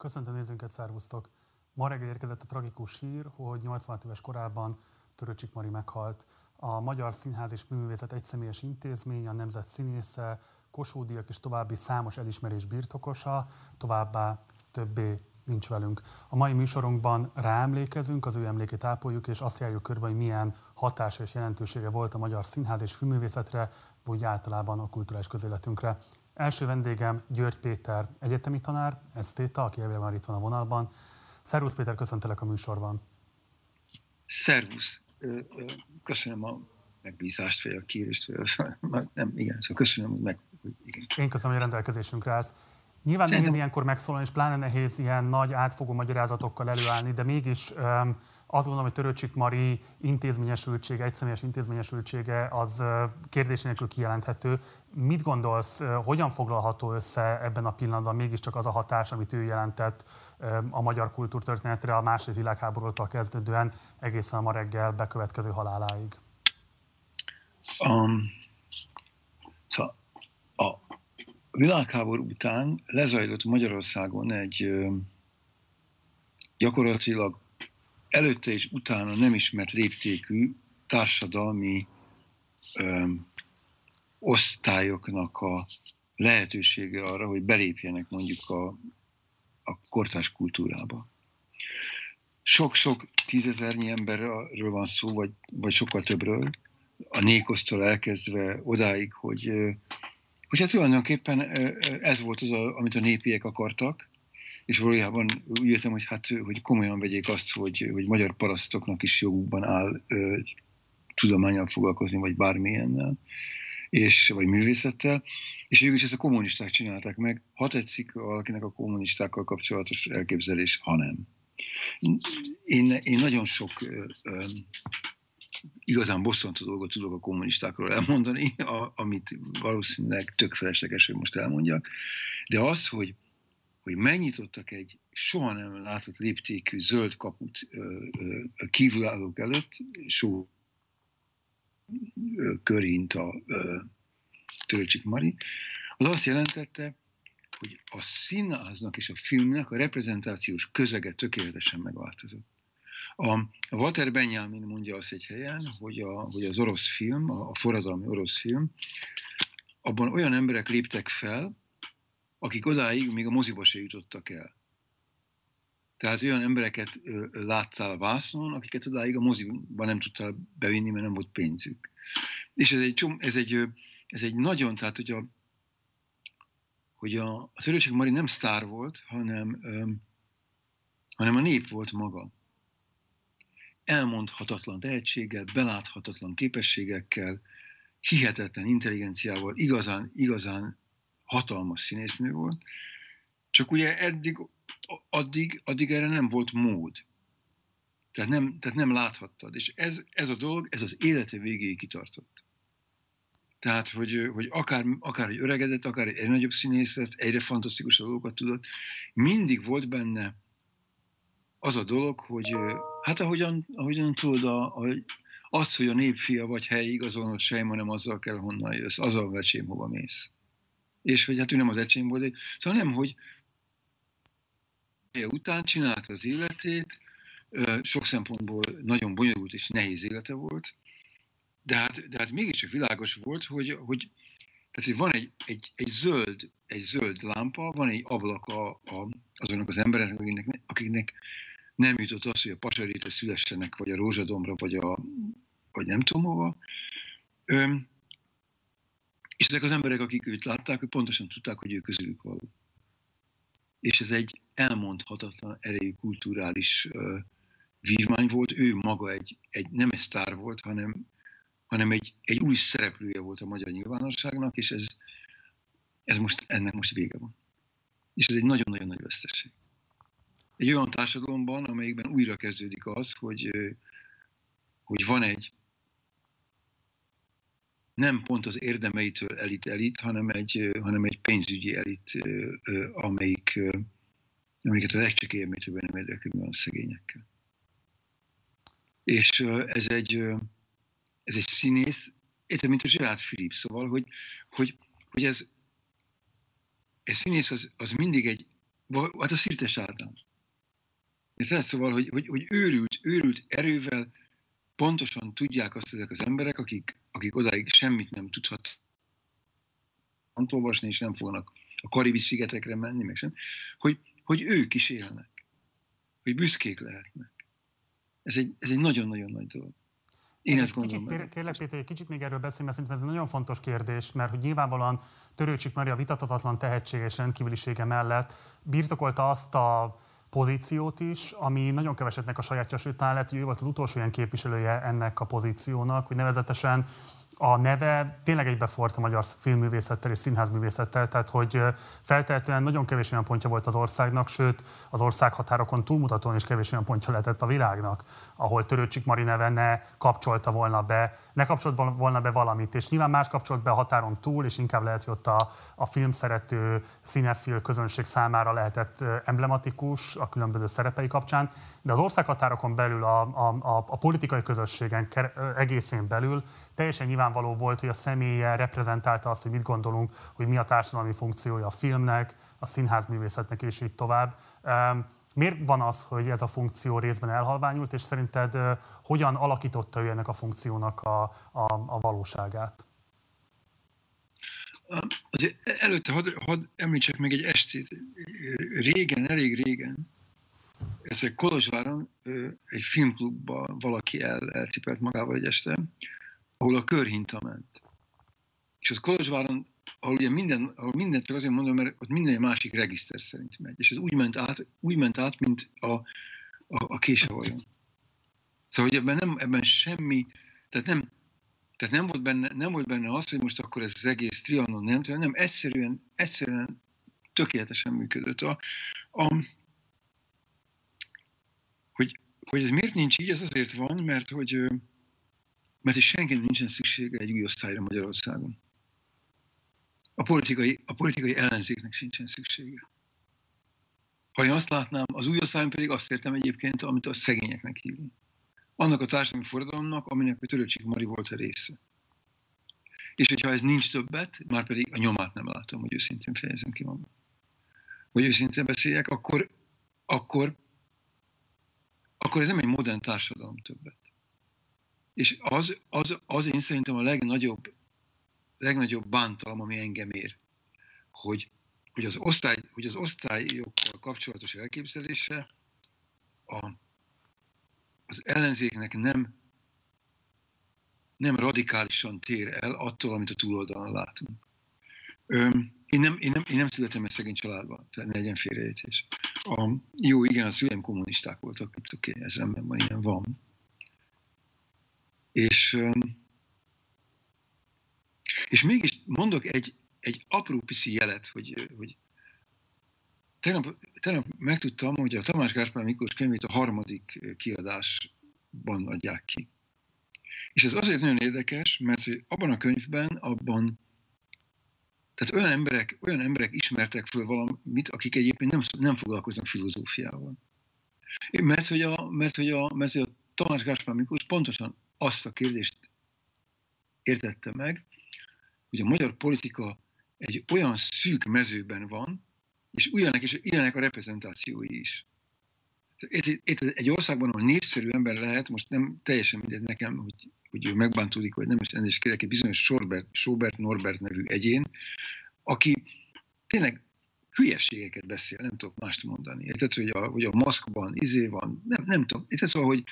Köszöntöm nézőnket, szervusztok! Ma reggel érkezett a tragikus hír, hogy 86 éves korában Töröcsik Mari meghalt. A Magyar Színház és Művészet egyszemélyes intézmény, a Nemzet színésze, Kossuth és további számos elismerés birtokosa, továbbá többé nincs velünk. A mai műsorunkban ráemlékezünk, az ő emlékét ápoljuk, és azt járjuk körbe, hogy milyen hatása és jelentősége volt a magyar színház és filmművészetre, vagy általában a kulturális közéletünkre. Első vendégem György Péter, egyetemi tanár, esztéta, aki elvileg már itt van a vonalban. Szervusz Péter, köszöntelek a műsorban. Szervusz. Köszönöm a megbízást, vagy a kérést, vagy nem, igen, szóval köszönöm, hogy meg, igen. Én köszönöm, hogy rendelkezésünkre állsz. Nyilván Szerintem... nehéz ilyenkor megszólalni, és pláne nehéz ilyen nagy átfogó magyarázatokkal előállni, de mégis um, azt gondolom, hogy Töröcsik Mari intézményesültsége, egyszemélyes intézményesültsége az kérdés nélkül kijelenthető. Mit gondolsz, hogyan foglalható össze ebben a pillanatban mégiscsak az a hatás, amit ő jelentett a magyar kultúrtörténetre a második világháborútól kezdődően egészen a ma reggel bekövetkező haláláig? Um, szóval a világháború után lezajlott Magyarországon egy gyakorlatilag előtte és utána nem ismert léptékű társadalmi ö, osztályoknak a lehetősége arra, hogy belépjenek mondjuk a, a kortás kultúrába. Sok-sok tízezernyi emberről van szó, vagy, vagy sokkal többről, a nékosztól elkezdve odáig, hogy, hogy hát tulajdonképpen ez volt az, amit a népiek akartak, és valójában úgy értem, hogy, hát, hogy komolyan vegyék azt, hogy, hogy magyar parasztoknak is jogukban áll tudományal foglalkozni, vagy bármilyennel, és, vagy művészettel, és végül is ezt a kommunisták csinálták meg, ha tetszik valakinek a kommunistákkal kapcsolatos elképzelés, ha nem. Én, én nagyon sok ö, ö, igazán bosszantó dolgot tudok a kommunistákról elmondani, a, amit valószínűleg tök felesleges, hogy most elmondjak, de az, hogy hogy megnyitottak egy soha nem látott léptékű zöld kaput kívülállók előtt, so körint a Tölcsik Mari, az azt jelentette, hogy a színháznak és a filmnek a reprezentációs közege tökéletesen megváltozott. A Walter Benjamin mondja azt egy helyen, hogy, a, hogy az orosz film, a forradalmi orosz film, abban olyan emberek léptek fel, akik odáig még a moziba se jutottak el. Tehát olyan embereket láttál vásznon, akiket odáig a moziba nem tudtál bevinni, mert nem volt pénzük. És ez egy, csom, ez egy, ez egy nagyon, tehát hogy a, hogy a, a Törőség Mari nem sztár volt, hanem, hanem a nép volt maga. Elmondhatatlan tehetséggel, beláthatatlan képességekkel, hihetetlen intelligenciával, igazán, igazán hatalmas színésznő volt, csak ugye eddig, addig, addig erre nem volt mód. Tehát nem, tehát nem láthattad. És ez, ez a dolog, ez az élete végéig kitartott. Tehát, hogy, hogy akár, akár egy öregedett, akár egy nagyobb színész lesz, egyre fantasztikusabb dolgokat tudott, mindig volt benne az a dolog, hogy hát ahogyan, ahogyan tudod, a, a, azt, hogy a népfia vagy helyi igazolnod sem, hanem azzal kell, honnan jössz, azzal vecsém, hova mész és hogy hát ő nem az ecsém volt, szóval nem, hogy után csinálta az életét, sok szempontból nagyon bonyolult és nehéz élete volt, de hát, de hát mégiscsak világos volt, hogy, hogy, tehát, hogy van egy, egy, egy, zöld, egy zöld lámpa, van egy ablak a, a, azoknak az embereknek, akiknek, akiknek nem jutott az, hogy a Pasarétre szülessenek, vagy a Rózsadomra, vagy, a, vagy nem tudom hova. És ezek az emberek, akik őt látták, hogy pontosan tudták, hogy ő közülük való. És ez egy elmondhatatlan erejű kulturális uh, vívmány volt. Ő maga egy, egy nem egy sztár volt, hanem, hanem egy, egy új szereplője volt a magyar nyilvánosságnak, és ez, ez most, ennek most vége van. És ez egy nagyon-nagyon nagy veszteség. Egy olyan társadalomban, amelyikben újra kezdődik az, hogy, hogy van egy nem pont az érdemeitől elit-elit, hanem egy, hanem egy pénzügyi elit, amelyik, amelyiket a legcsekélyemétőben nem érdekel a szegényekkel. És ez egy, ez egy színész, értem, mint a Gerard Philippe, szóval, hogy, hogy, hogy ez, ez színész az, az mindig egy, hát a Szirtes Ádám. Tehát szóval, hogy, hogy, hogy őrült, őrült erővel pontosan tudják azt ezek az emberek, akik, akik odáig semmit nem tudhat olvasni, és nem fognak a Karibi szigetekre menni, meg sem, hogy, hogy ők is élnek, hogy büszkék lehetnek. Ez egy, ez egy nagyon-nagyon nagy dolog. Én ezt gondolom. Kicsit, kérlek Péter, egy kicsit még erről beszélni, mert szerintem ez egy nagyon fontos kérdés, mert hogy nyilvánvalóan Törőcsik Maria vitatatlan tehetség és rendkívülisége mellett birtokolta azt a pozíciót is, ami nagyon kevesetnek a sajátja, sőt talán lehet, hogy ő volt az utolsó ilyen képviselője ennek a pozíciónak, hogy nevezetesen a neve tényleg egybefort a magyar filmművészettel és színházművészettel, tehát hogy feltehetően nagyon kevés olyan pontja volt az országnak, sőt az ország határokon túlmutatóan is kevés olyan pontja lehetett a világnak, ahol Törőcsik Mari neve ne kapcsolta volna be, ne kapcsolt volna be valamit, és nyilván más kapcsolt be a határon túl, és inkább lehet, hogy ott a, a film szerető színefil közönség számára lehetett emblematikus a különböző szerepei kapcsán, de az országhatárokon belül, a, a, a, a politikai közösségen egészén belül teljesen nyilvánvaló volt, hogy a személye reprezentálta azt, hogy mit gondolunk, hogy mi a társadalmi funkciója a filmnek, a színházművészetnek és így tovább. Miért van az, hogy ez a funkció részben elhalványult, és szerinted hogyan alakította ő ennek a funkciónak a, a, a valóságát? Azért előtte hadd had említsek meg egy estét. Régen, elég régen, ez Kolozsváron egy filmklubban valaki el, elcipelt magával egy este, ahol a körhinta ment. És az Kolozsváron, ahol ugye minden, ahol mindent csak azért mondom, mert ott minden másik regiszter szerint megy. És ez úgy ment át, úgy ment át mint a, a, a késavajon. Szóval, hogy ebben, nem, ebben semmi, tehát nem, tehát nem volt, benne, nem volt benne az, hogy most akkor ez az egész trianon nem, nem egyszerűen, egyszerűen tökéletesen működött. A, a, hogy, hogy ez miért nincs így, ez azért van, mert hogy mert is senki nincsen szüksége egy új osztályra Magyarországon. A politikai, a politikai ellenzéknek sincsen szüksége. Ha én azt látnám, az új osztályon pedig azt értem egyébként, amit a szegényeknek hívunk. Annak a társadalmi forradalomnak, aminek a Törőcsik Mari volt a része. És hogyha ez nincs többet, már pedig a nyomát nem látom, hogy őszintén fejezem ki magam. Hogy őszintén beszéljek, akkor, akkor, akkor ez nem egy modern társadalom többet. És az, az, az én szerintem a legnagyobb, legnagyobb bántalom, ami engem ér, hogy, hogy, az, osztály, hogy az osztályokkal kapcsolatos elképzelése a, az ellenzéknek nem, nem radikálisan tér el attól, amit a túloldalon látunk. Öm, én nem, én, nem, én nem születem egy szegény családban, tehát ne legyen félreértés. Jó, igen, a szüleim kommunisták voltak, oké, okay, ez rendben van, ilyen van. És, és mégis mondok egy, egy apró piszi jelet, hogy, hogy tegnap, tegnap megtudtam, hogy a Tamás Gárpán Miklós könyvét a harmadik kiadásban adják ki. És ez azért nagyon érdekes, mert hogy abban a könyvben, abban tehát olyan emberek, olyan emberek ismertek föl valamit, akik egyébként nem, nem foglalkoznak filozófiával. Mert hogy a, mert hogy a, mert hogy a Tamás Gáspár Miklós pontosan azt a kérdést értette meg, hogy a magyar politika egy olyan szűk mezőben van, és ugyanek, és ilyenek a reprezentációi is. Itt, egy országban, ahol népszerű ember lehet, most nem teljesen mindegy nekem, hogy, hogy ő megbántódik, vagy nem, és ennél is kérek egy bizonyos Sorbert, Sobert Norbert nevű egyén, aki tényleg hülyeségeket beszél, nem tudok mást mondani. Érted, hogy a, hogy a maszkban izé van, nem, nem tudom. Érted, szóval, hogy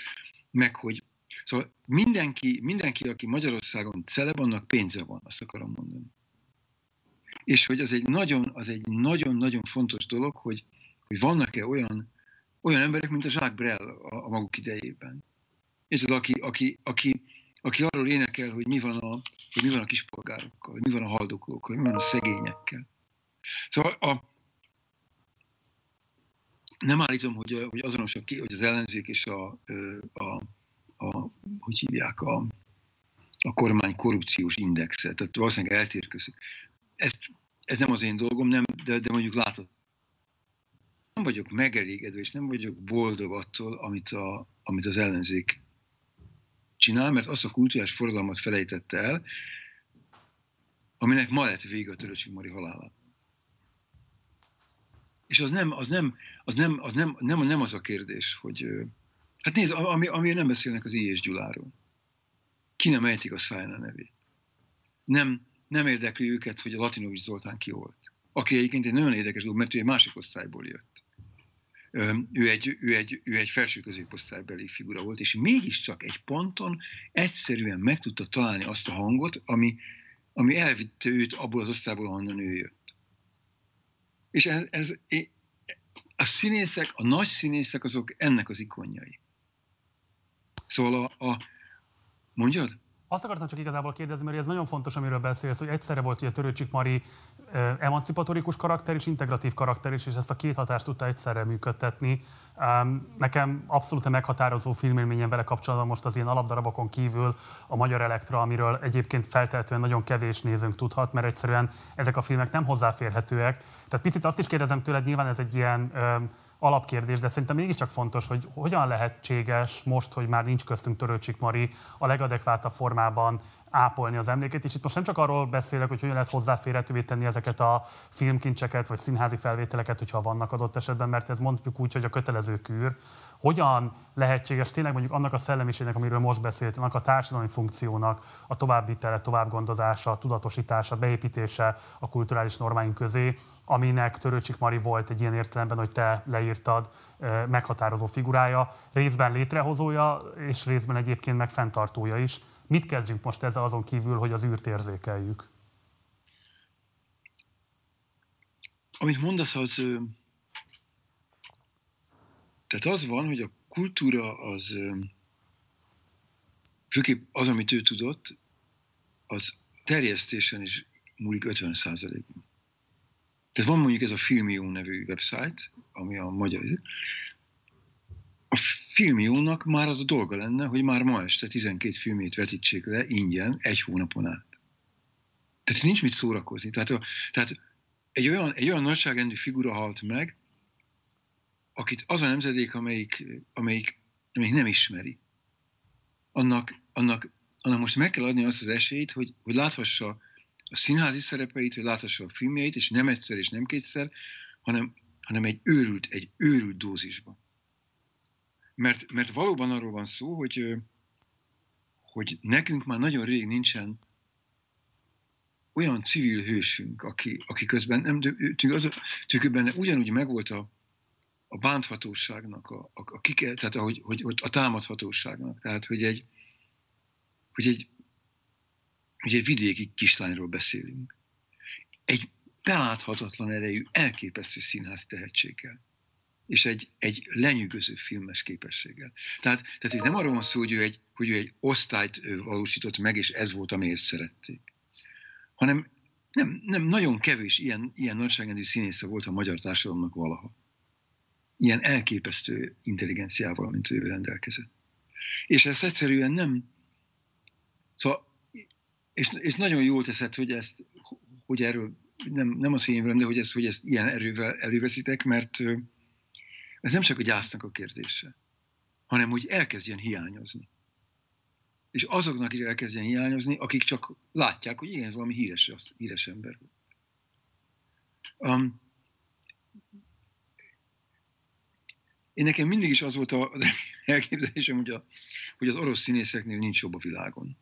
meg, hogy Szóval mindenki, mindenki, aki Magyarországon celeb, annak pénze van, azt akarom mondani. És hogy az egy nagyon, az egy nagyon-nagyon fontos dolog, hogy, hogy vannak-e olyan, olyan emberek, mint a Jacques Brel a, a maguk idejében. És az, aki, aki, aki, aki arról énekel, hogy mi van a, hogy mi van a kispolgárokkal, hogy mi van a haldoklókkal, hogy mi van a szegényekkel. Szóval a, nem állítom, hogy, hogy azonosak ki, hogy az ellenzék és a, a, a, hogy hívják, a, a kormány korrupciós indexet. Tehát valószínűleg eltér. Ezt, ez nem az én dolgom, nem, de, de mondjuk látod, nem vagyok megelégedve, és nem vagyok boldog attól, amit, a, amit az ellenzék csinál, mert azt a kultúrás forradalmat felejtette el, aminek ma lett vége a Töröcsik Mari halálát. És az nem az, nem, az, nem, az nem, nem, nem az a kérdés, hogy... Hát nézd, ami, ami nem beszélnek az I. és Gyuláról. Ki nem ejtik a száján a nevét. Nem, nem érdekli őket, hogy a Latinovics Zoltán ki volt. Aki egyébként egy nagyon érdekes dolog, mert ő egy másik osztályból jött. Ő egy, ő egy, ő egy felső középosztálybeli figura volt, és mégiscsak egy ponton egyszerűen meg tudta találni azt a hangot, ami, ami elvitte őt abból az osztályból, ahonnan ő jött. És ez, ez, a színészek, a nagy színészek azok ennek az ikonjai. Szóval a, a mondjad? Azt akartam csak igazából kérdezni, mert ez nagyon fontos, amiről beszélsz, hogy egyszerre volt ugye Törőcsik Mari emancipatorikus karakter és integratív karakter is, és ezt a két hatást tudta egyszerre működtetni. Nekem abszolút meghatározó filmélményem vele kapcsolatban most az ilyen alapdarabokon kívül a Magyar Elektra, amiről egyébként feltehetően nagyon kevés nézőnk tudhat, mert egyszerűen ezek a filmek nem hozzáférhetőek. Tehát picit azt is kérdezem tőled, nyilván ez egy ilyen alapkérdés, de szerintem mégiscsak fontos, hogy hogyan lehetséges most, hogy már nincs köztünk Törőcsik Mari a legadekvátabb formában ápolni az emlékét. És itt most nem csak arról beszélek, hogy hogyan lehet hozzáférhetővé tenni ezeket a filmkincseket, vagy színházi felvételeket, hogyha vannak adott esetben, mert ez mondjuk úgy, hogy a kötelező kür. Hogyan lehetséges tényleg mondjuk annak a szellemiségnek, amiről most beszéltünk, annak a társadalmi funkciónak a továbbvitele, továbbgondozása, tudatosítása, beépítése a kulturális normáink közé, aminek Törőcsik Mari volt egy ilyen értelemben, hogy te leírtad, meghatározó figurája, részben létrehozója, és részben egyébként meg fenntartója is. Mit kezdjünk most ezzel azon kívül, hogy az űrt érzékeljük? Amit mondasz, az... Tehát az van, hogy a kultúra az, főképp az, amit ő tudott, az terjesztésen is múlik 50 ban Tehát van mondjuk ez a Filmió nevű website, ami a magyar, a filmjónak már az a dolga lenne, hogy már ma este 12 filmét vetítsék le ingyen egy hónapon át. Tehát nincs mit szórakozni. Tehát, a, tehát egy, olyan, egy olyan nagyságrendű figura halt meg, akit az a nemzedék, amelyik, amelyik, amelyik nem ismeri. Annak, annak, annak most meg kell adni azt az esélyt, hogy, hogy láthassa a színházi szerepeit, hogy láthassa a filmjeit, és nem egyszer és nem kétszer, hanem, hanem egy őrült, egy őrült dózisban. Mert, mert valóban arról van szó, hogy, hogy nekünk már nagyon rég nincsen olyan civil hősünk, aki, aki közben nem, az, benne ugyanúgy megvolt a, a bánthatóságnak, a, a, a kike, tehát ahogy, hogy, hogy a támadhatóságnak. Tehát, hogy egy, hogy egy, hogy egy vidéki kislányról beszélünk. Egy beláthatatlan erejű, elképesztő színház tehetséggel és egy, egy lenyűgöző filmes képességgel. Tehát, tehát itt nem arról van szó, hogy ő, egy, hogy ő egy osztályt valósított meg, és ez volt, amiért szerették. Hanem nem, nem nagyon kevés ilyen, ilyen nagyságrendű színésze volt a magyar társadalomnak valaha. Ilyen elképesztő intelligenciával, mint ő rendelkezett. És ezt egyszerűen nem... Szóval, és, és nagyon jól teszed, hogy ezt, hogy erről nem, nem az én de hogy ezt, hogy ezt ilyen erővel előveszitek, mert, ez nem csak a gyásznak a kérdése, hanem hogy elkezdjen hiányozni. És azoknak is elkezdjen hiányozni, akik csak látják, hogy igen, valami híres, híres ember volt. Um, én nekem mindig is az volt az elképzelésem, hogy, a, hogy az orosz színészeknél nincs jobb a világon.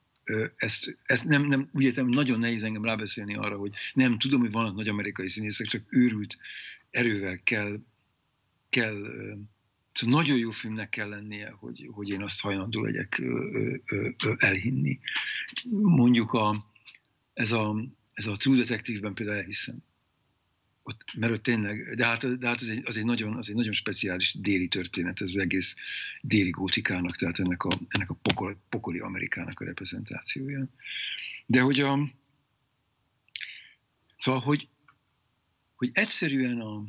Ezt, ezt nem, nem, úgy értem, nagyon nehéz engem rábeszélni arra, hogy nem tudom, hogy vannak nagy amerikai színészek, csak őrült erővel kell kell, szóval nagyon jó filmnek kell lennie, hogy, hogy én azt hajlandó legyek elhinni. Mondjuk a, ez, a, ez a True Detective-ben például elhiszem. Ott, mert ott tényleg, de hát, de hát az, egy, az, egy nagyon, az egy nagyon speciális déli történet, ez az egész déli gótikának, tehát ennek a, ennek a pokol, pokoli Amerikának a reprezentációja. De hogy a, szóval, hogy, hogy egyszerűen a,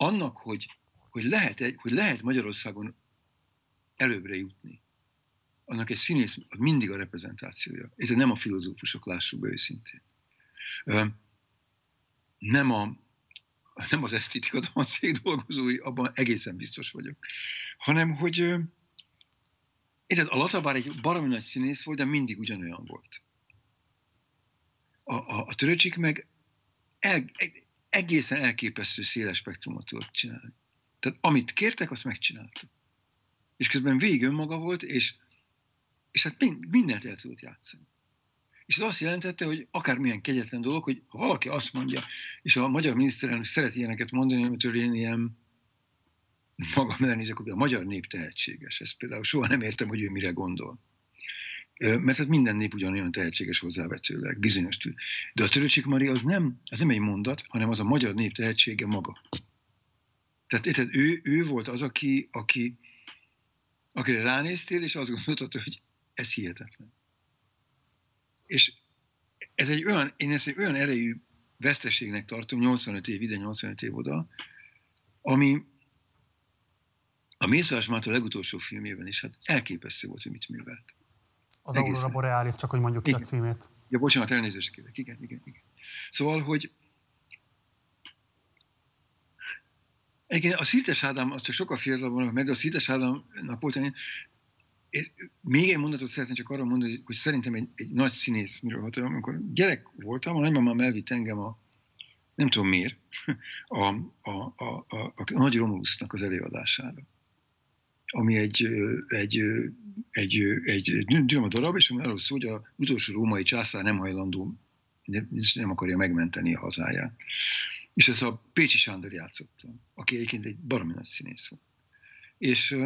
annak, hogy, hogy, lehet, egy, hogy lehet Magyarországon előbbre jutni, annak egy színész mindig a reprezentációja. Ez nem a filozófusok, lássuk be őszintén. Nem, a, nem az esztétika cég dolgozói, abban egészen biztos vagyok. Hanem, hogy érted, a Latabár egy baromi nagy színész volt, de mindig ugyanolyan volt. A, a, a töröcsik meg el, egészen elképesztő széles spektrumot tudott csinálni. Tehát amit kértek, azt megcsinálta. És közben végig önmaga volt, és, és hát mindent el tudott játszani. És ez azt jelentette, hogy akármilyen kegyetlen dolog, hogy ha valaki azt mondja, és a magyar miniszterelnök szeret ilyeneket mondani, amitől én ilyen magam elnézek, hogy a magyar nép tehetséges. Ezt például soha nem értem, hogy ő mire gondol. Mert hát minden nép ugyanolyan tehetséges hozzávetőleg, bizonyos tű. De a Törőcsik Mari az nem, az nem egy mondat, hanem az a magyar nép tehetsége maga. Tehát érted, ő, ő volt az, aki, aki, akire ránéztél, és azt gondoltad, hogy ez hihetetlen. És ez egy olyan, én ezt egy olyan erejű veszteségnek tartom, 85 év ide, 85 év oda, ami a Mészárás Márta legutolsó filmében is, hát elképesztő volt, hogy mit művelt. Az Egészen. Aurora Borealis, csak hogy mondjuk ki a címét. Ja, bocsánat, elnézést kérek. Igen, igen, igen. Szóval, hogy igen, a Szirtes Ádám, az csak sokkal fiatalabb van, mert a Szirtes Ádámnak volt egy, még egy mondatot szeretném csak arra mondani, hogy szerintem egy, egy nagy színész, miről volt, amikor gyerek voltam, a nagymamám elvitt engem a, nem tudom miért, a, a, a, a, a Nagy Romulusnak az előadására ami egy, egy, egy, egy, drama darab, és ami arról szól, hogy az utolsó római császár nem hajlandó, nem akarja megmenteni a hazáját. És ez a Pécsi Sándor játszotta, aki egyébként egy baromi nagy színész volt. És,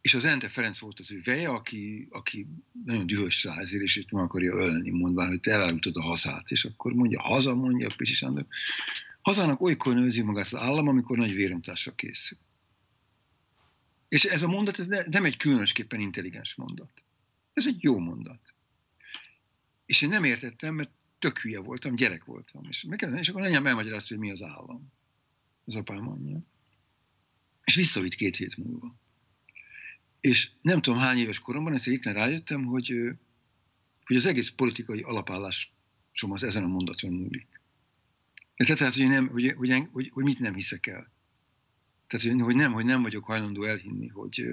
és az Ente Ferenc volt az ő veje, aki, aki nagyon dühös rá ezért, és meg akarja ölni, mondván, hogy te elárultad a hazát. És akkor mondja, haza, mondja a Pécsi Sándor. Hazának olykor nőzi magát az állam, amikor nagy vérontásra készül. És ez a mondat ez nem egy különösképpen intelligens mondat. Ez egy jó mondat. És én nem értettem, mert tök hülye voltam, gyerek voltam. És, és akkor anyám elmagyarázta, hogy mi az állam. Az apám mondja. És visszavitt két hét múlva. És nem tudom hány éves koromban, ezt itt rájöttem, hogy, hogy az egész politikai alapállásom az ezen a mondaton múlik. Tehát, hogy, nem, hogy, hogy, hogy, hogy mit nem hiszek el. Tehát, hogy nem, hogy nem vagyok hajlandó elhinni, hogy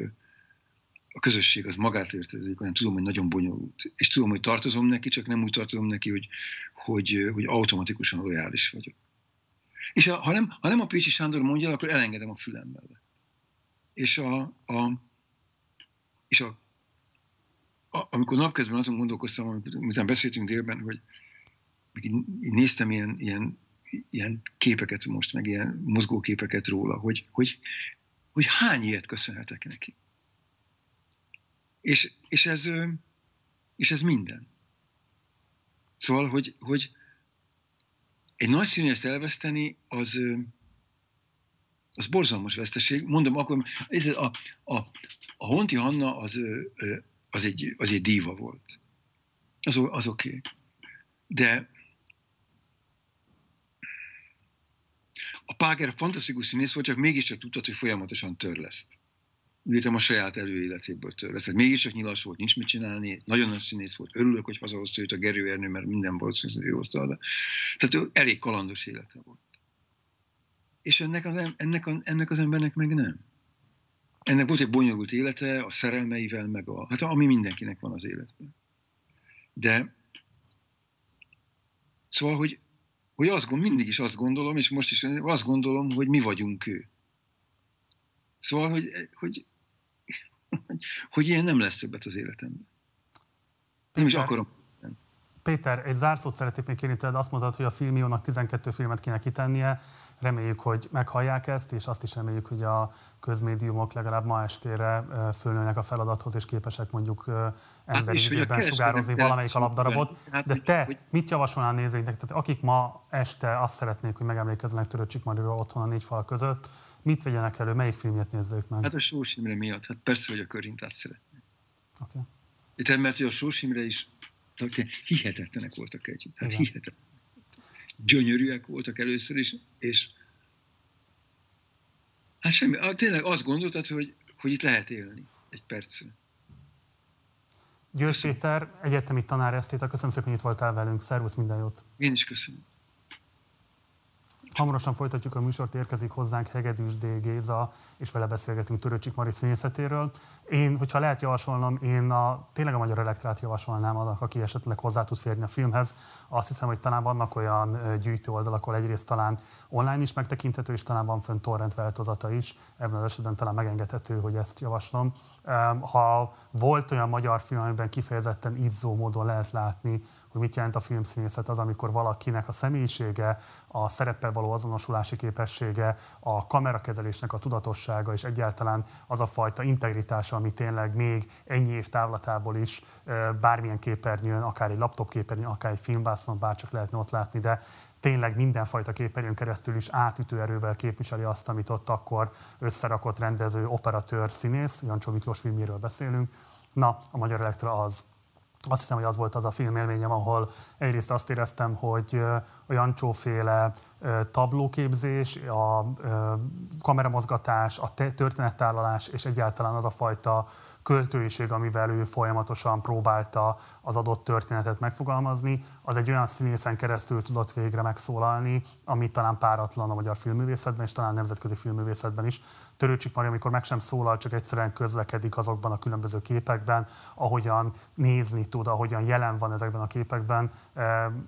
a közösség az magát értezik, hanem tudom, hogy nagyon bonyolult. És tudom, hogy tartozom neki, csak nem úgy tartozom neki, hogy, hogy, hogy automatikusan lojális vagyok. És a, ha, nem, ha nem a Pécsi Sándor mondja, akkor elengedem a fülem mellett. És, a, a, és a, a, amikor napközben azon gondolkoztam, amikor beszéltünk délben, hogy néztem ilyen, ilyen ilyen képeket most, meg ilyen mozgóképeket róla, hogy, hogy, hogy hány ilyet köszönhetek neki. És, és, ez, és ez minden. Szóval, hogy, hogy egy nagy színészt elveszteni, az, az borzalmas veszteség. Mondom, akkor ez a, a, a Honti Hanna az, az, egy, az egy díva volt. Az, az oké. Okay. De a Páger fantasztikus színész volt, csak mégiscsak tudtad, hogy folyamatosan törleszt. Ültem a saját előéletéből törleszt. Tehát mégiscsak nyilas volt, nincs mit csinálni, nagyon nagy színész volt. Örülök, hogy hazahozta őt a Gerő Ernő, mert minden hogy ő hozta oda. Tehát elég kalandos élete volt. És ennek az, ennek, a, ennek az embernek meg nem. Ennek volt egy bonyolult élete, a szerelmeivel, meg a, hát ami mindenkinek van az életben. De szóval, hogy hogy azt, mindig is azt gondolom, és most is azt gondolom, hogy mi vagyunk ő. Szóval, hogy, hogy, hogy, hogy ilyen nem lesz többet az életemben. Nem is akarom. Péter, egy zárszót szeretnék még kérni tőled. Azt mondtad, hogy a filmiónak 12 filmet kéne kitennie. Reméljük, hogy meghallják ezt, és azt is reméljük, hogy a közmédiumok legalább ma estére fölnőnek a feladathoz, és képesek mondjuk emberi hát időben sugározni valamelyik alapdarabot. Hát, De te mit javasolnál nézőinknek? Tehát akik ma este azt szeretnék, hogy megemlékezzenek Töröcsik Mariról otthon a négy fal között, mit vegyenek elő, melyik filmjet nézzük meg? Hát a Sós Imre miatt, hát persze, hogy a Körintát szeretném. Okay. mert hogy a Sós Imre is hihetetlenek voltak együtt. Hát hihetetlenek gyönyörűek voltak először is, és hát semmi, tényleg azt gondoltad, hogy, hogy itt lehet élni egy percre. Győr Péter, egyetemi tanár esztéta, köszönöm szépen, hogy itt voltál velünk. Szervusz, minden jót! Én is köszönöm. Hamarosan folytatjuk a műsort, érkezik hozzánk Hegedűs D. Géza, és vele beszélgetünk Törőcsik Mari színészetéről. Én, hogyha lehet javasolnom, én a, tényleg a Magyar Elektrát javasolnám annak, aki esetleg hozzá tud férni a filmhez. Azt hiszem, hogy talán vannak olyan gyűjtő oldalak, ahol egyrészt talán online is megtekinthető, és talán van fönn torrent változata is. Ebben az esetben talán megengedhető, hogy ezt javaslom. Ha volt olyan magyar film, amiben kifejezetten izzó módon lehet látni, hogy mit jelent a filmszínészet az, amikor valakinek a személyisége, a szereppel való azonosulási képessége, a kamerakezelésnek a tudatossága és egyáltalán az a fajta integritása, ami tényleg még ennyi év távlatából is bármilyen képernyőn, akár egy laptop képernyőn, akár egy filmvászon, bárcsak lehetne ott látni, de tényleg mindenfajta képernyőn keresztül is átütő erővel képviseli azt, amit ott akkor összerakott rendező, operatőr, színész, Jancsó Miklós filmjéről beszélünk. Na, a Magyar Elektra az azt hiszem, hogy az volt az a filmélményem, ahol egyrészt azt éreztem, hogy a Jancsóféle tablóképzés, a kameramozgatás, a történettárlalás és egyáltalán az a fajta költőiség, amivel ő folyamatosan próbálta az adott történetet megfogalmazni, az egy olyan színészen keresztül tudott végre megszólalni, ami talán páratlan a magyar filmművészetben, és talán nemzetközi filmművészetben is. Törőcsik Mari, amikor meg sem szólal, csak egyszerűen közlekedik azokban a különböző képekben, ahogyan nézni tud, ahogyan jelen van ezekben a képekben,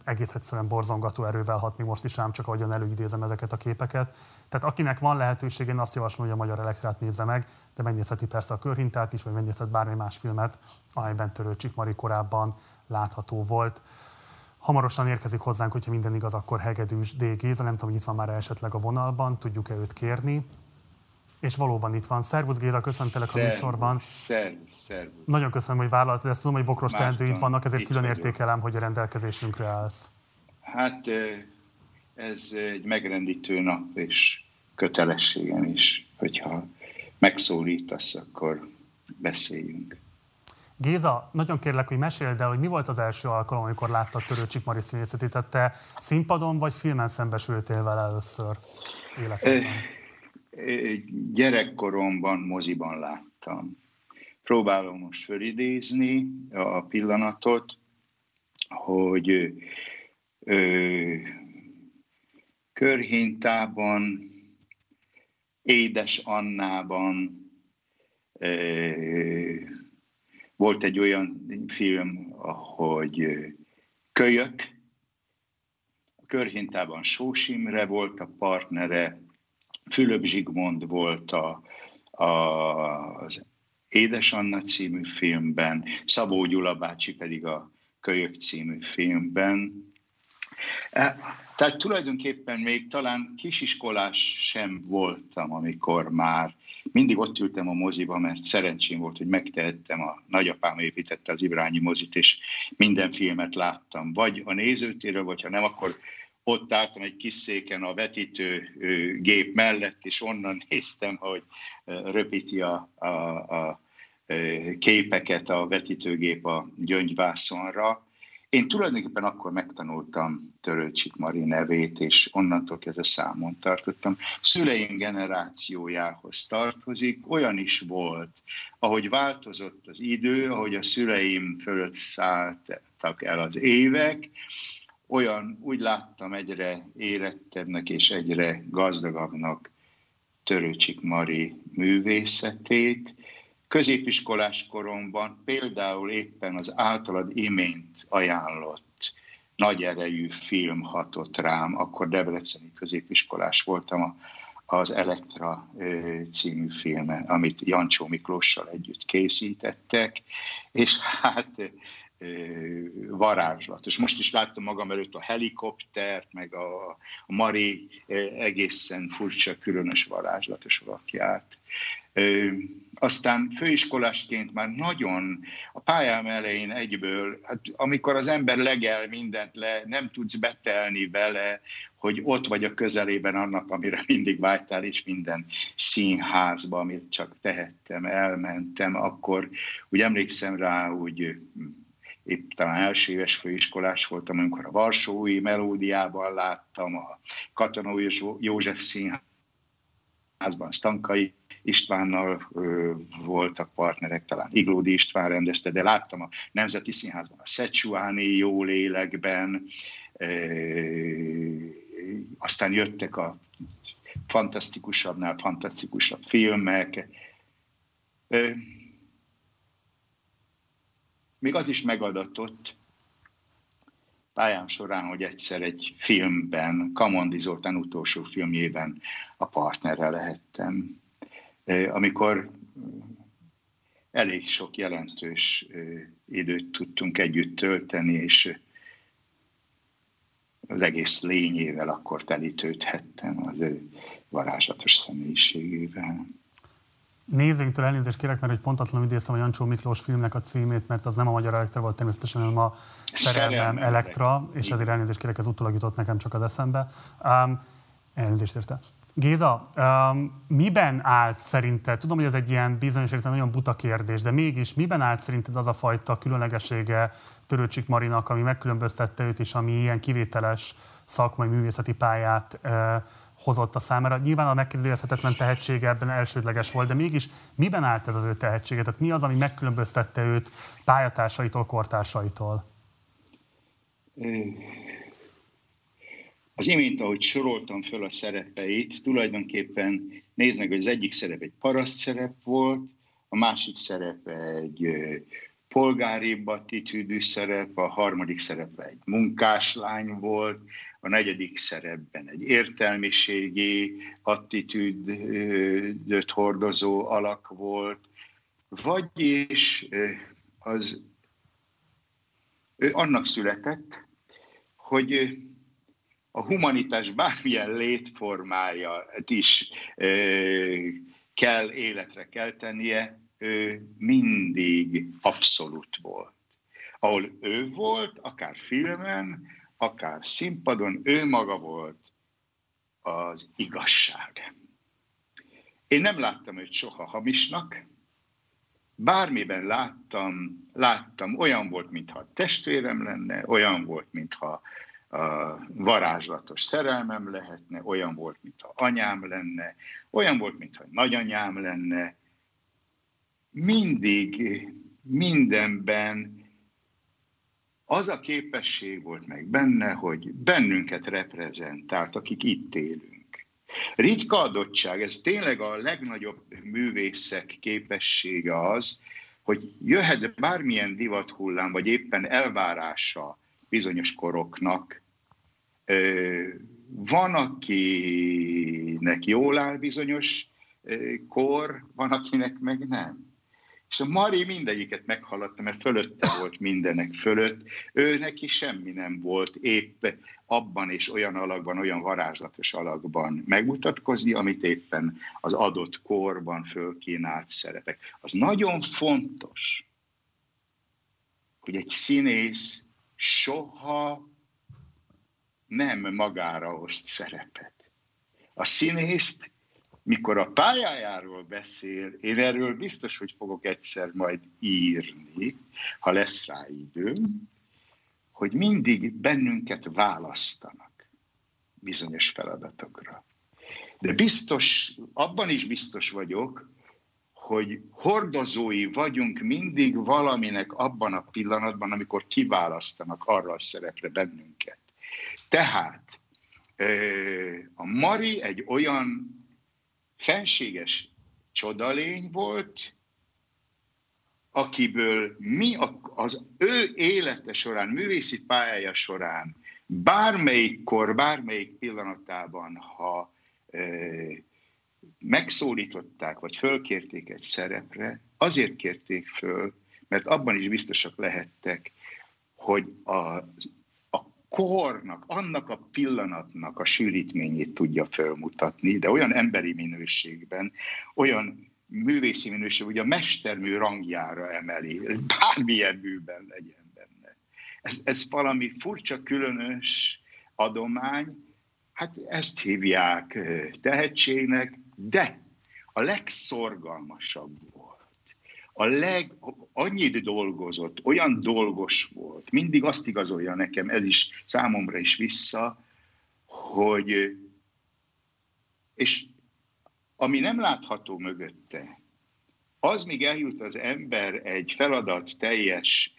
egész egyszerűen borzongató erővel hat mi most is rám, csak ahogyan előidézem ezeket a képeket. Tehát akinek van lehetőség, én azt javaslom, hogy a Magyar Elektrát nézze meg, de megnézheti persze a körhintát is, vagy megnézhet bármi más filmet, amelyben Törőcsik Mari korábban látható volt. Hamarosan érkezik hozzánk, hogyha minden igaz, akkor Hegedűs D. Géza, nem tudom, hogy itt van már esetleg a vonalban, tudjuk-e őt kérni. És valóban itt van. Szervusz Géza, köszöntelek szervus, a műsorban. Szervusz, szervusz. Nagyon köszönöm, hogy vállaltad ezt. Tudom, hogy bokros teendőid vannak, ezért külön vagyok. értékelem, hogy a rendelkezésünkre állsz. Hát ez egy megrendítő nap, és kötelességem is, hogyha megszólítasz, akkor beszéljünk. Géza, nagyon kérlek, hogy meséld el, hogy mi volt az első alkalom, amikor láttad Törőcsik Mari színészetét. Tehát te színpadon vagy filmen szembesültél vele először életedben? Gyerekkoromban moziban láttam. Próbálom most fölidézni a pillanatot, hogy ö, körhintában, Édes Annában volt egy olyan film, hogy Kölyök, a körhintában Sós Imre volt a partnere, Fülöp Zsigmond volt a, a, az Édes Anna című filmben, Szabó Gyula bácsi pedig a Kölyök című filmben. Tehát tulajdonképpen még talán kisiskolás sem voltam, amikor már mindig ott ültem a moziba, mert szerencsém volt, hogy megtehettem, a nagyapám építette az Ibrányi mozit, és minden filmet láttam. Vagy a nézőtéről, vagy ha nem, akkor ott álltam egy kis széken a vetítő gép mellett, és onnan néztem, hogy röpíti a, a, a képeket a vetítőgép a gyöngyvászonra. Én tulajdonképpen akkor megtanultam Törőcsik Mari nevét, és onnantól kezdve számon tartottam. Szüleim generációjához tartozik, olyan is volt, ahogy változott az idő, ahogy a szüleim fölött szálltak el az évek, olyan, úgy láttam egyre érettebbnek és egyre gazdagabbnak Törőcsik Mari művészetét. Középiskolás koromban például éppen az általad imént ajánlott nagy erejű film hatott rám, akkor Debreceni középiskolás voltam, a, az Elektra című filme, amit Jancsó Miklóssal együtt készítettek, és hát varázslat. És most is láttam magam előtt a helikoptert, meg a Mari egészen furcsa, különös varázslatos alakját. Aztán főiskolásként már nagyon a pályám elején egyből, hát amikor az ember legel mindent le, nem tudsz betelni vele, hogy ott vagy a közelében annak, amire mindig vágytál, és minden színházba, amit csak tehettem, elmentem, akkor úgy emlékszem rá, úgy épp talán első éves főiskolás voltam, amikor a Varsói melódiában láttam, a Katonó József Színházban Stankai Istvánnal ö, voltak partnerek, talán Iglódi István rendezte, de láttam a Nemzeti Színházban a Szecsuáni jó lélekben, ö, aztán jöttek a fantasztikusabbnál fantasztikusabb filmek. Még az is megadatott pályám során, hogy egyszer egy filmben, Kamondi Zoltán utolsó filmjében a partnerre lehettem. Amikor elég sok jelentős időt tudtunk együtt tölteni, és az egész lényével akkor telítődhettem az ő varázslatos személyiségével. Nézőinktől elnézést kérek, mert egy pontatlanul idéztem a Jancsó Miklós filmnek a címét, mert az nem a Magyar Elektra volt természetesen, hanem a Szerelmem Elektra, és ezért elnézést kérek, ez utólag jutott nekem csak az eszembe. Um, elnézést érte. Géza, um, miben állt szerinted, tudom, hogy ez egy ilyen bizonyos értelemben nagyon buta kérdés, de mégis miben állt szerinted az a fajta különlegessége Törőcsik Marinak, ami megkülönböztette őt, és ami ilyen kivételes szakmai művészeti pályát uh, hozott a számára. Nyilván a megkérdőjelezhetetlen tehetsége ebben elsődleges volt, de mégis miben állt ez az ő tehetsége? Tehát mi az, ami megkülönböztette őt pályatársaitól, kortársaitól? Az imént, ahogy soroltam föl a szerepeit, tulajdonképpen néznek, hogy az egyik szerep egy paraszt szerep volt, a másik szerep egy polgári attitűdű szerep, a harmadik szerep egy munkáslány volt, a negyedik szerepben egy értelmiségi attitűdöt hordozó alak volt, vagyis az ő annak született, hogy a humanitás bármilyen létformája is kell életre keltenie, ő mindig abszolút volt. Ahol ő volt, akár filmen, akár színpadon, ő maga volt az igazság. Én nem láttam őt soha hamisnak, bármiben láttam, láttam, olyan volt, mintha testvérem lenne, olyan volt, mintha varázslatos szerelmem lehetne, olyan volt, mintha anyám lenne, olyan volt, mintha nagyanyám lenne. Mindig, mindenben az a képesség volt meg benne, hogy bennünket reprezentált, akik itt élünk. Ritka adottság, ez tényleg a legnagyobb művészek képessége az, hogy jöhet bármilyen divathullám, vagy éppen elvárása bizonyos koroknak, van, akinek jól áll bizonyos kor, van, akinek meg nem. És a Mari mindegyiket meghaladta, mert fölötte volt mindenek fölött. Ő neki semmi nem volt épp abban és olyan alakban, olyan varázslatos alakban megmutatkozni, amit éppen az adott korban fölkínált szerepek. Az nagyon fontos, hogy egy színész soha nem magára oszt szerepet. A színészt mikor a pályájáról beszél, én erről biztos, hogy fogok egyszer majd írni, ha lesz rá időm, hogy mindig bennünket választanak bizonyos feladatokra. De biztos, abban is biztos vagyok, hogy hordozói vagyunk mindig valaminek abban a pillanatban, amikor kiválasztanak arra a szerepre bennünket. Tehát a Mari egy olyan fenséges csodalény volt, akiből mi az ő élete során, művészi pályája során, bármelyik kor, bármelyik pillanatában, ha megszólították, vagy fölkérték egy szerepre, azért kérték föl, mert abban is biztosak lehettek, hogy az kornak, annak a pillanatnak a sűrítményét tudja felmutatni, de olyan emberi minőségben, olyan művészi minőség, hogy a mestermű rangjára emeli, bármilyen műben legyen benne. Ez, ez valami furcsa, különös adomány, hát ezt hívják tehetségnek, de a legszorgalmasabb a leg, annyit dolgozott, olyan dolgos volt, mindig azt igazolja nekem, ez is számomra is vissza, hogy, és ami nem látható mögötte, az még eljut az ember egy feladat teljes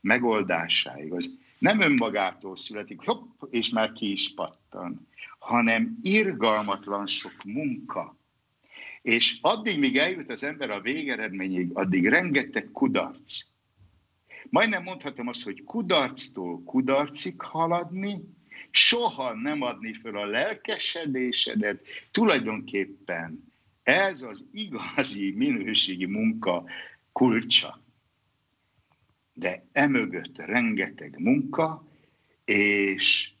megoldásáig, az nem önmagától születik, hopp, és már ki is pattan, hanem irgalmatlan sok munka. És addig, míg eljut az ember a végeredményig, addig rengeteg kudarc. Majdnem mondhatom azt, hogy kudarctól kudarcig haladni, soha nem adni föl a lelkesedésedet, tulajdonképpen ez az igazi minőségi munka kulcsa. De emögött rengeteg munka, és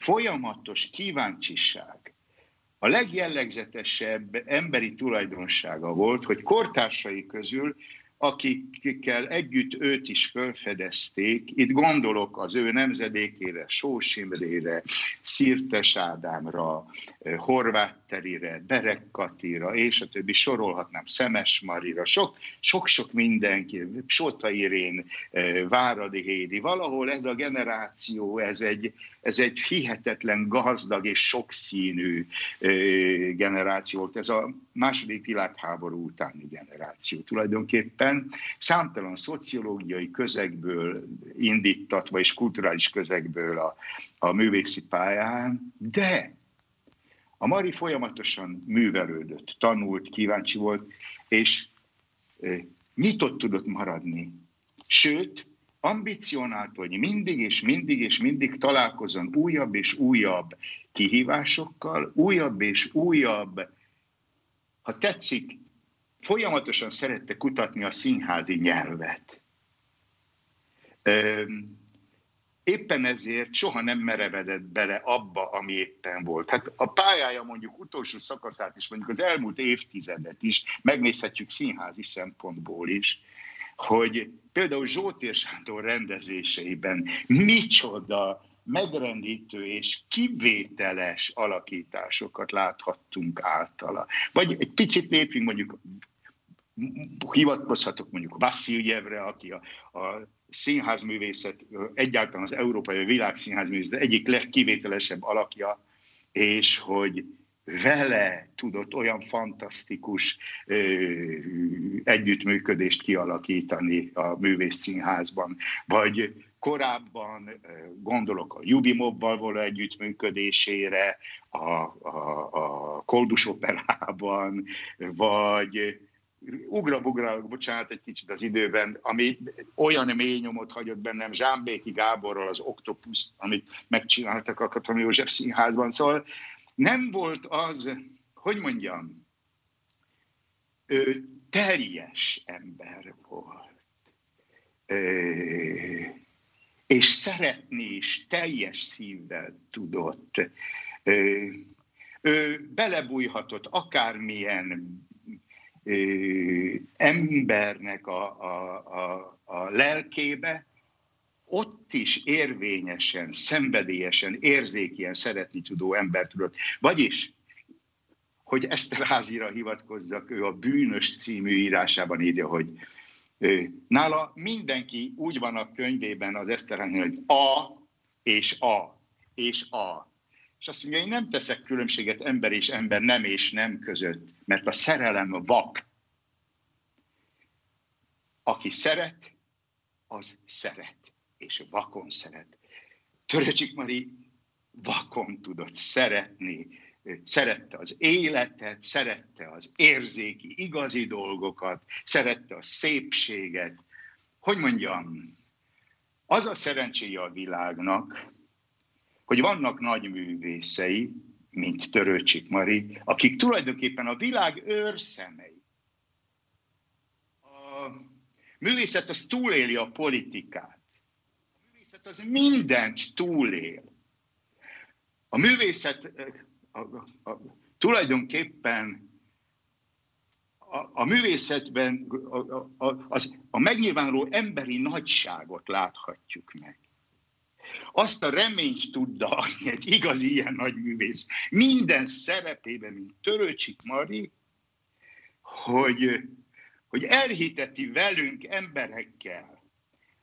folyamatos kíváncsiság. A legjellegzetesebb emberi tulajdonsága volt, hogy kortársai közül akikkel együtt őt is felfedezték. Itt gondolok az ő nemzedékére, Sós Imrére, Szirtes Ádámra, Horváth Terire, Berek Katira, és a többi sorolhatnám, Szemes Marira, sok, sok-sok mindenki, Sota Irén, Váradi Hédi, valahol ez a generáció, ez egy, ez egy hihetetlen gazdag és sokszínű generáció volt. Ez a második világháború utáni generáció tulajdonképpen. Számtalan szociológiai közegből indítatva és kulturális közegből a, a művészi pályán, de a Mari folyamatosan művelődött, tanult, kíváncsi volt, és nyitott tudott maradni. Sőt, ambicionált, hogy mindig és mindig és mindig találkozon újabb és újabb kihívásokkal, újabb és újabb, ha tetszik, folyamatosan szerette kutatni a színházi nyelvet. Éppen ezért soha nem merevedett bele abba, ami éppen volt. Hát a pályája mondjuk utolsó szakaszát is, mondjuk az elmúlt évtizedet is megnézhetjük színházi szempontból is, hogy például Zsótér Sándor rendezéseiben micsoda megrendítő és kivételes alakításokat láthattunk általa. Vagy egy picit lépjünk mondjuk, hivatkozhatok mondjuk Vaszíljevre, aki a, a színházművészet, egyáltalán az európai világszínházművészet egyik legkivételesebb alakja, és hogy vele tudott olyan fantasztikus ö, együttműködést kialakítani a művész színházban, vagy korábban gondolok a Jubimobbal való együttműködésére, a, a, a Koldus operában, vagy ugra-bugra, bocsánat egy kicsit az időben, ami olyan mély nyomot hagyott bennem Zsámbéki Gáborral az Octopus, amit megcsináltak a Katona József Színházban. Szóval nem volt az, hogy mondjam, ő teljes ember volt. És szeretni is teljes szívvel tudott. Ő belebújhatott akármilyen embernek a, a, a, a lelkébe, ott is érvényesen, szenvedélyesen, érzékien szeretni tudó ember tudott. Vagyis, hogy Eszterházira hivatkozzak, ő a Bűnös című írásában írja, hogy ő, nála mindenki úgy van a könyvében az Eszterházi, hogy A és A és A. És azt mondja, én nem teszek különbséget ember és ember, nem és nem között, mert a szerelem vak. Aki szeret, az szeret és vakon szeret. Töröcsik Mari vakon tudott szeretni, szerette az életet, szerette az érzéki, igazi dolgokat, szerette a szépséget. Hogy mondjam, az a szerencséje a világnak, hogy vannak nagy művészei, mint Törőcsik Mari, akik tulajdonképpen a világ őrszemei. A művészet az túléli a politikát művészet az mindent túlél. A művészet a, a, a, tulajdonképpen a, a művészetben a, a, az, a megnyilvánuló emberi nagyságot láthatjuk meg. Azt a reményt tudda adni egy igazi ilyen nagy művész minden szerepében, mint Törőcsik Mari, hogy, hogy elhiteti velünk emberekkel,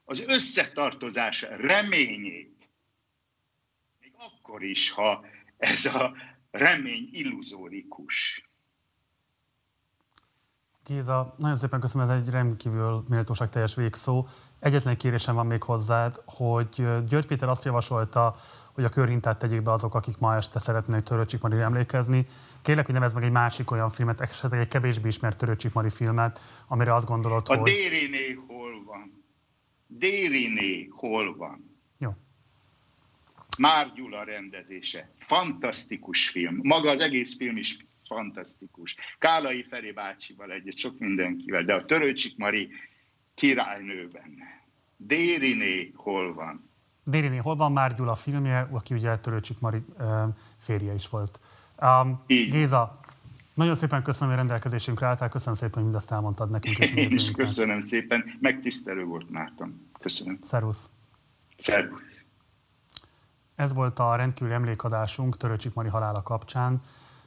az összetartozás reményét. Még akkor is, ha ez a remény illuzórikus. Géza, nagyon szépen köszönöm, ez egy rendkívül méltóság teljes végszó. Egyetlen egy kérésem van még hozzád, hogy György Péter azt javasolta, hogy a körhintát tegyék be azok, akik ma este szeretnének Törőcsik Mari emlékezni. Kérlek, hogy nevezd meg egy másik olyan filmet, esetleg egy kevésbé ismert Törőcsik Mari filmet, amire azt gondolod, a hogy... A Dériné hol van? Dériné hol van? Jó. Már Gyula rendezése. Fantasztikus film. Maga az egész film is fantasztikus. Kálai Feri bácsival egyet, sok mindenkivel, de a Törőcsik Mari királynő benne. Dériné hol van? Dériné hol van Már Gyula filmje, aki ugye Törőcsik Mari férje is volt. Um, Géza, nagyon szépen köszönöm, hogy rendelkezésünkre álltál, köszönöm szépen, hogy mindezt elmondtad nekünk. És Én is köszönöm szépen, megtisztelő volt Márton. Köszönöm. Szervusz. Szervusz. Ez volt a rendkívüli emlékadásunk Törőcsik Mari halála kapcsán.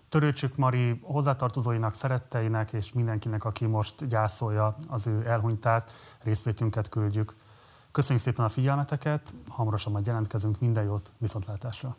Törőcsük Mari hozzátartozóinak, szeretteinek és mindenkinek, aki most gyászolja az ő elhunytát, részvétünket küldjük. Köszönjük szépen a figyelmeteket, hamarosan majd jelentkezünk, minden jót, viszontlátásra!